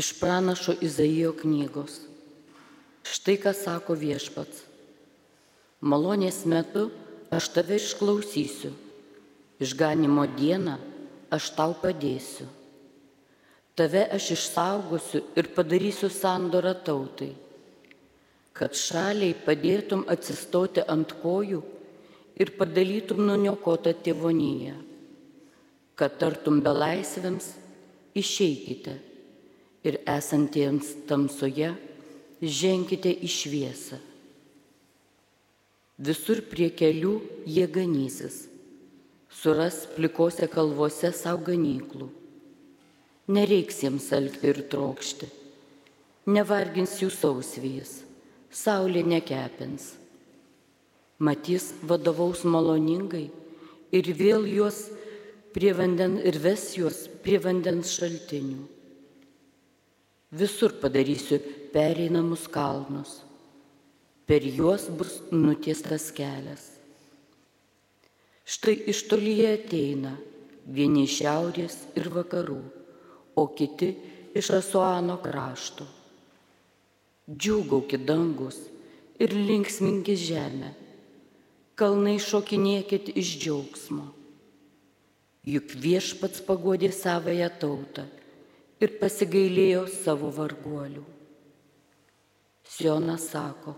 Iš pranašo Izaijo knygos. Štai ką sako viešpats. Malonės metu aš tave išklausysiu, išganimo dieną aš tau padėsiu. Tave aš išsaugosiu ir padarysiu sandorą tautai, kad šaliai padėtum atsistoti ant kojų ir padalytum nuniokotą tėvonyje, kad tartum belaisvėms išeikite ir esantiems tamsoje ženkite į šviesą. Visur prie kelių jie ganysis, suras plikose kalvose savo ganyklų. Nereiks jiems alkti ir trokšti, nevargins jų sausvijas, saulė nekepins. Matys vadovaus maloningai ir vėl juos prie vandens ir ves juos prie vandens šaltinių. Visur padarysiu pereinamus kalnus. Per juos bus nutiestas kelias. Štai iš tolyje ateina vieni iš šiaurės ir vakarų, o kiti iš Asuano krašto. Džiūgaukit dangus ir linksminkit žemę, kalnai šokinėkit iš džiaugsmo. Juk viešpats pagodė savoją tautą ir pasigailėjo savo varguolių. Sionas sako,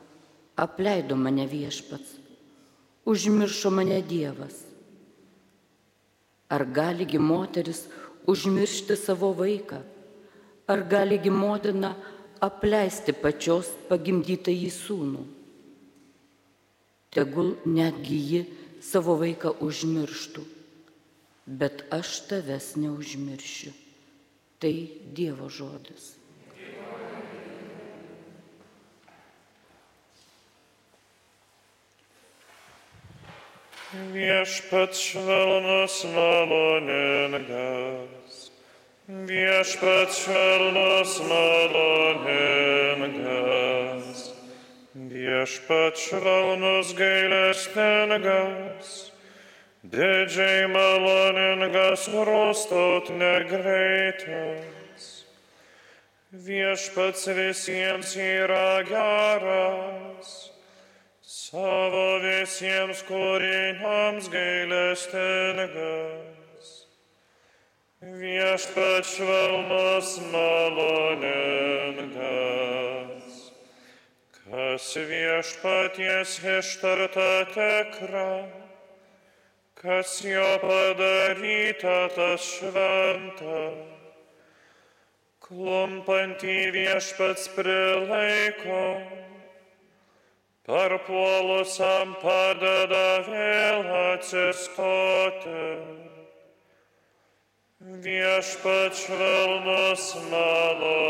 apleido mane viešpats, užmiršo mane Dievas. Ar galigi moteris užmiršti savo vaiką, ar galigi motina apleisti pačios pagimdytą į sūnų? Tegul netgi ji savo vaiką užmirštų, bet aš tavęs neužmiršiu. Tai Dievo žodis. Viešpats švelnus maloningas, viešpats švelnus maloningas, viešpats švelnus gailestingas, didžiai maloningas rostot negreitas. Viešpats visiems yra geras savo visiems kūriniams gailestingas. Viešpat švelnus maloningas, kas viešpaties ištarta tikra, kas jo padaryta tas šventa. Klumpantį viešpats prilaiko Parpuolusiam padeda vėl atsistoti. Viešpat švelnus maloningas,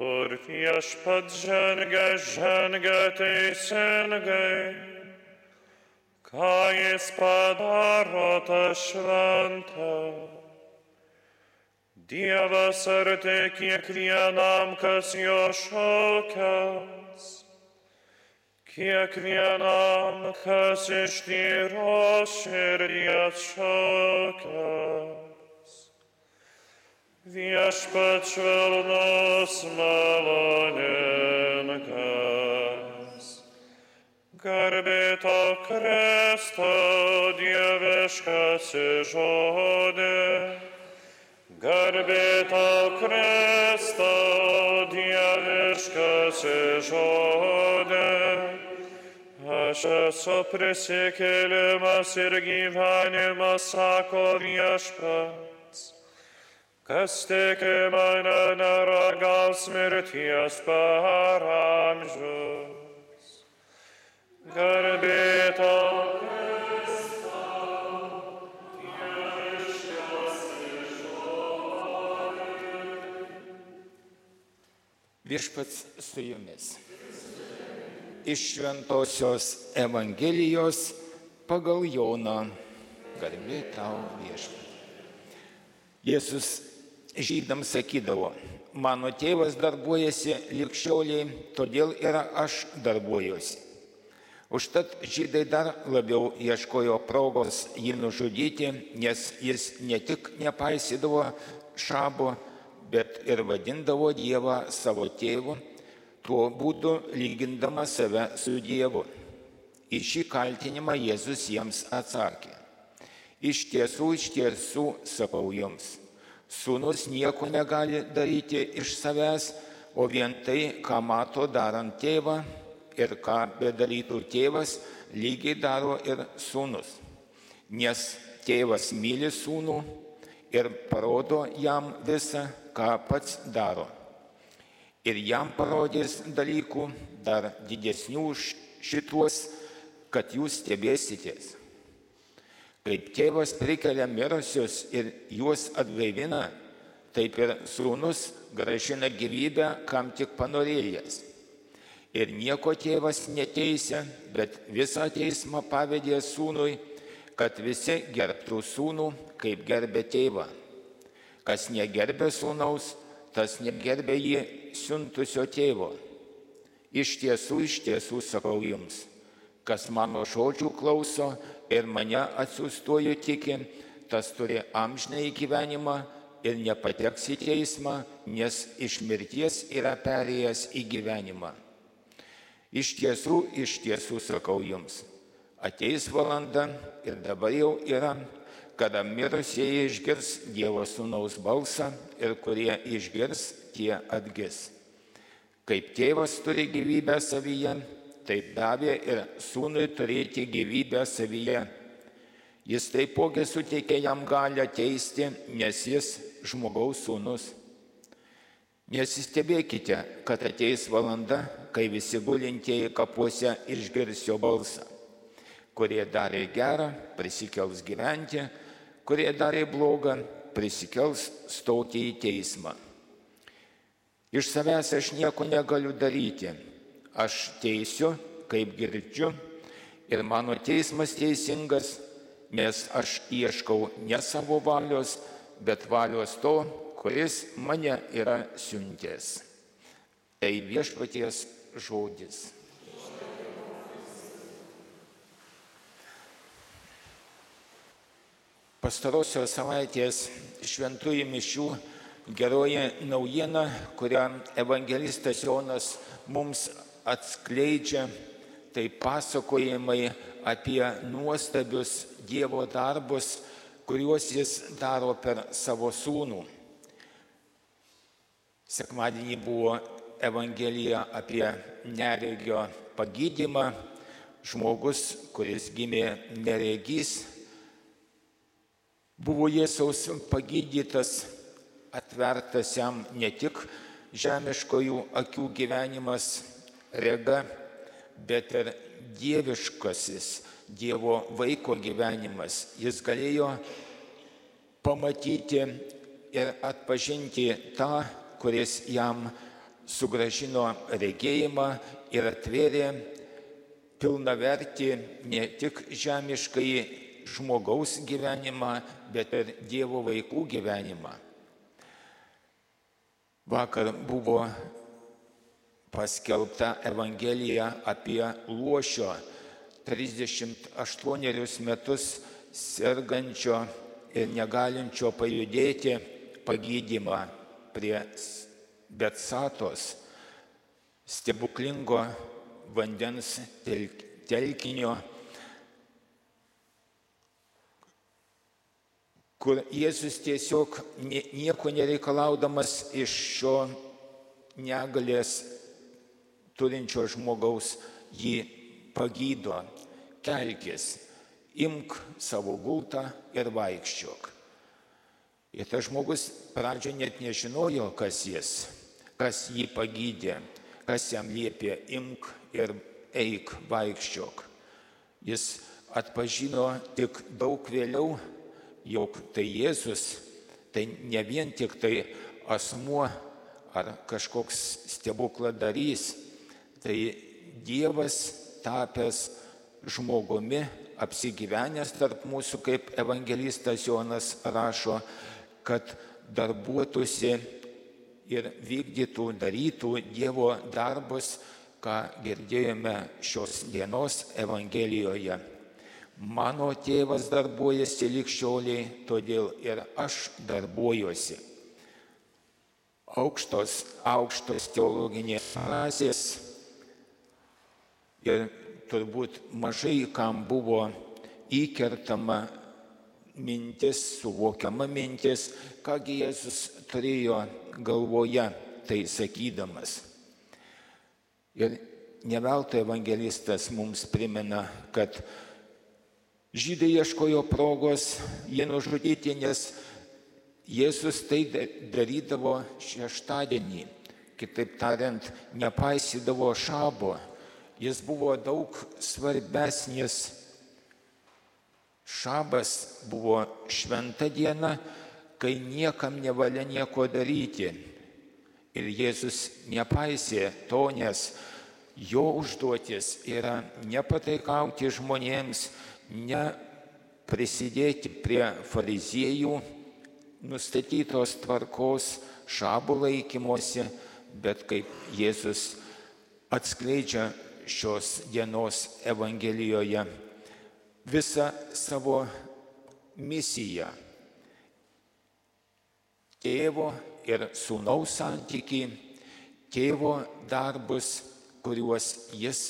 kur viešpat žengia, žengia teisingai, ką jis padaro tą šventą. Dievas arti kiekvienam, kas jo šaukias, kiekvienam, kas iš tyros širdies šaukias. Viešpat švelnus maloningas, garbėto Kristo dieviškas žodis. Garbė tau Kristo, dieviškas žodė. Aš esu prisikėlimas ir gyvenimas, sako viešpats. Kas tiki mane neragaus mirties per amžius. Garbė tau Viešpats su jumis. Iš Šventojios Evangelijos pagal Joną. Garbė tau viešpats. Jėzus žydams sakydavo, mano tėvas darbuojasi likščioliai, todėl ir aš darbuojuosi. Užtat žydai dar labiau ieškojo progos jį nužudyti, nes jis ne tik nepaisydavo šabo, bet ir vadindavo Dievą savo tėvu, tuo būdu lygindama save su Dievu. Į šį kaltinimą Jėzus jiems atsakė. Iš tiesų, iš tiesų, sakau jums, sūnus nieko negali daryti iš savęs, o vien tai, ką mato darant tėvą, ir ką bedarytų tėvas, lygiai daro ir sūnus. Nes tėvas myli sūnų ir parodo jam visą, ką pats daro. Ir jam parodys dalykų dar didesnių už šituos, kad jūs stebėsitės. Kaip tėvas prikelia mirusius ir juos atgaivina, taip ir sūnus gražina gyvybę, kam tik panorėjęs. Ir nieko tėvas neteisė, bet visą teismą pavedė sūnui, kad visi gerbtų sūnų, kaip gerbė tėvą. Kas negerbė sūnaus, tas negerbė jį siuntusio tėvo. Iš tiesų, iš tiesų sakau jums, kas mano žodžių klauso ir mane atsiųstuoju tiki, tas turi amžinai gyvenimą ir nepateks į teismą, nes iš mirties yra perėjęs į gyvenimą. Iš tiesų, iš tiesų sakau jums, ateis valanda ir dabar jau yra, kada mirusieji išgirs Dievo sūnaus balsą ir kurie išgirs, tie atgis. Kaip tėvas turi gyvybę savyje, taip davė ir sūnui turėti gyvybę savyje. Jis taipogi suteikė jam galę teisti, nes jis žmogaus sūnus. Nesistebėkite, kad ateis valanda, kai visi gulintieji kapuose išgirs jo balsą. Kurie darė gerą, prisikels gyventi, kurie darė blogą, prisikels stoti į teismą. Iš savęs aš nieko negaliu daryti. Aš teisiu, kaip girdžiu, ir mano teismas teisingas, nes aš ieškau ne savo valios, bet valios to, kuris mane yra siuntęs. Tai viešpaties žodis. Pastarosios savaitės šventųjų mišių geroji naujiena, kurią evangelistas Jonas mums atskleidžia, tai pasakojimai apie nuostabius Dievo darbus, kuriuos jis daro per savo sūnų. Sekmadienį buvo Evangelija apie neregio pagydymą. Žmogus, kuris gimė neregys, buvo Jėzaus pagydytas, atvertas jam ne tik žemiškojų akių gyvenimas, rega, bet ir dieviškasis Dievo vaiko gyvenimas. Jis galėjo pamatyti ir atpažinti tą kuris jam sugražino regėjimą ir atvėrė pilnavertį ne tik žemiškai žmogaus gyvenimą, bet ir Dievo vaikų gyvenimą. Vakar buvo paskelbta Evangelija apie Luošio 38 metus sergančio ir negalinčio pajudėti pagydymą prie Betsatos stebuklingo vandens telkinio, kur Jėzus tiesiog nieko nereikalaudamas iš šio negalės turinčio žmogaus jį pagydo, kelkis, imk savo gultą ir vaikščiok. Ir tas žmogus pradžio net nežinojo, kas jis, kas jį pagydė, kas jam liepė imk ir eik vaikščiok. Jis atpažino tik daug vėliau, jog tai Jėzus, tai ne vien tik tai asmuo ar kažkoks stebukladarys, tai Dievas tapęs žmogumi, apsigyvenęs tarp mūsų, kaip evangelistas Jonas rašo, kad darbuotųsi ir vykdytų, darytų Dievo darbus ką girdėjome šios dienos Evangelijoje. Mano tėvas darbuojasi likščioliai, todėl ir aš darbuojuosi. Aukštos, aukštos teologinės frazės ir turbūt mažai kam buvo įkertama mintis, suvokiama mintis, kągi Jėzus turėjo galvoje tai sakydamas. Ir neveltui evangelistas mums primena, kad žydai ieškojo progos jį nužudyti, nes Jėzus tai darydavo šeštadienį. Kitaip tariant, nepaisydavo šabo. Jis buvo daug svarbesnis Šabas buvo šventa diena, kai niekam nevalia nieko daryti. Ir Jėzus nepaisė to, nes jo užduotis yra nepataikauti žmonėms, ne prisidėti prie fariziejų nustatytos tvarkos šabų laikymosi, bet kaip Jėzus atskleidžia šios dienos Evangelijoje visą savo misiją. Tėvo ir sūnaus santyki, tėvo darbus, kuriuos jis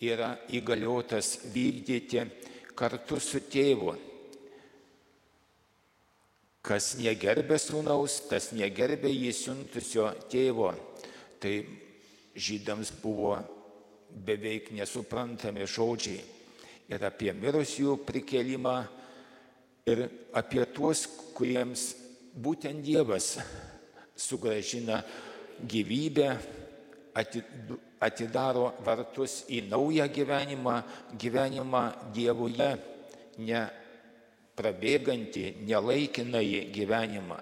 yra įgaliotas vykdyti kartu su tėvu. Kas negerbė sūnaus, tas negerbė jį siuntusio tėvo. Tai žydams buvo beveik nesuprantami žodžiai ir apie mirusiųjų prikelimą, ir apie tuos, kuriems būtent Dievas sugražina gyvybę, atidaro vartus į naują gyvenimą, gyvenimą Dievuje, ne prabėgantį, nelaikinai gyvenimą.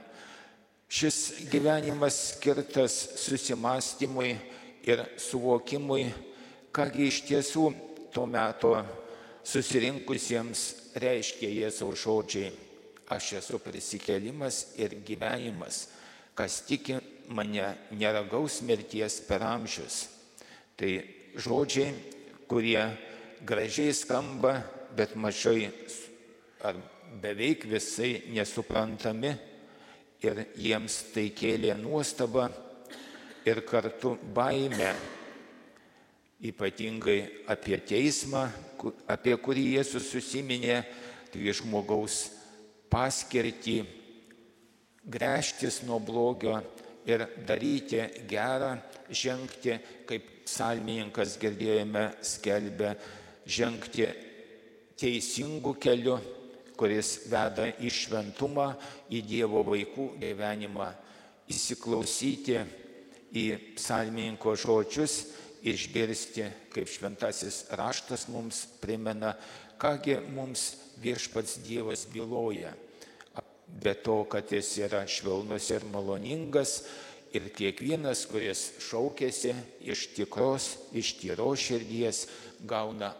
Šis gyvenimas skirtas susimastymui ir suvokimui, kągi iš tiesų tuo metu susirinkusiems reiškia Jėzaus žodžiai, aš esu prisikelimas ir gyvenimas, kas tiki mane neragaus mirties per amžius. Tai žodžiai, kurie gražiai skamba, bet mažai ar beveik visai nesuprantami. Ir jiems tai kėlė nuostabą ir kartu baimę ypatingai apie teismą, apie kurį Jėzus susiminė, tai žmogaus paskirtį grėžtis nuo blogio ir daryti gerą, žengti, kaip psalmininkas girdėjome, skelbė, žengti teisingų kelių, kuris veda į šventumą, į Dievo vaikų gyvenimą, įsiklausyti į psalmininko žodžius išgirsti, kaip šventasis raštas mums primena, kągi mums viešpats Dievas byloja. Be to, kad jis yra švelnus ir maloningas ir kiekvienas, kuris šaukėsi iš tikros, iš tyros širdies, gauna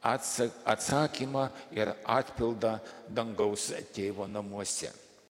atsakymą ir atpildą dangaus tėvo namuose.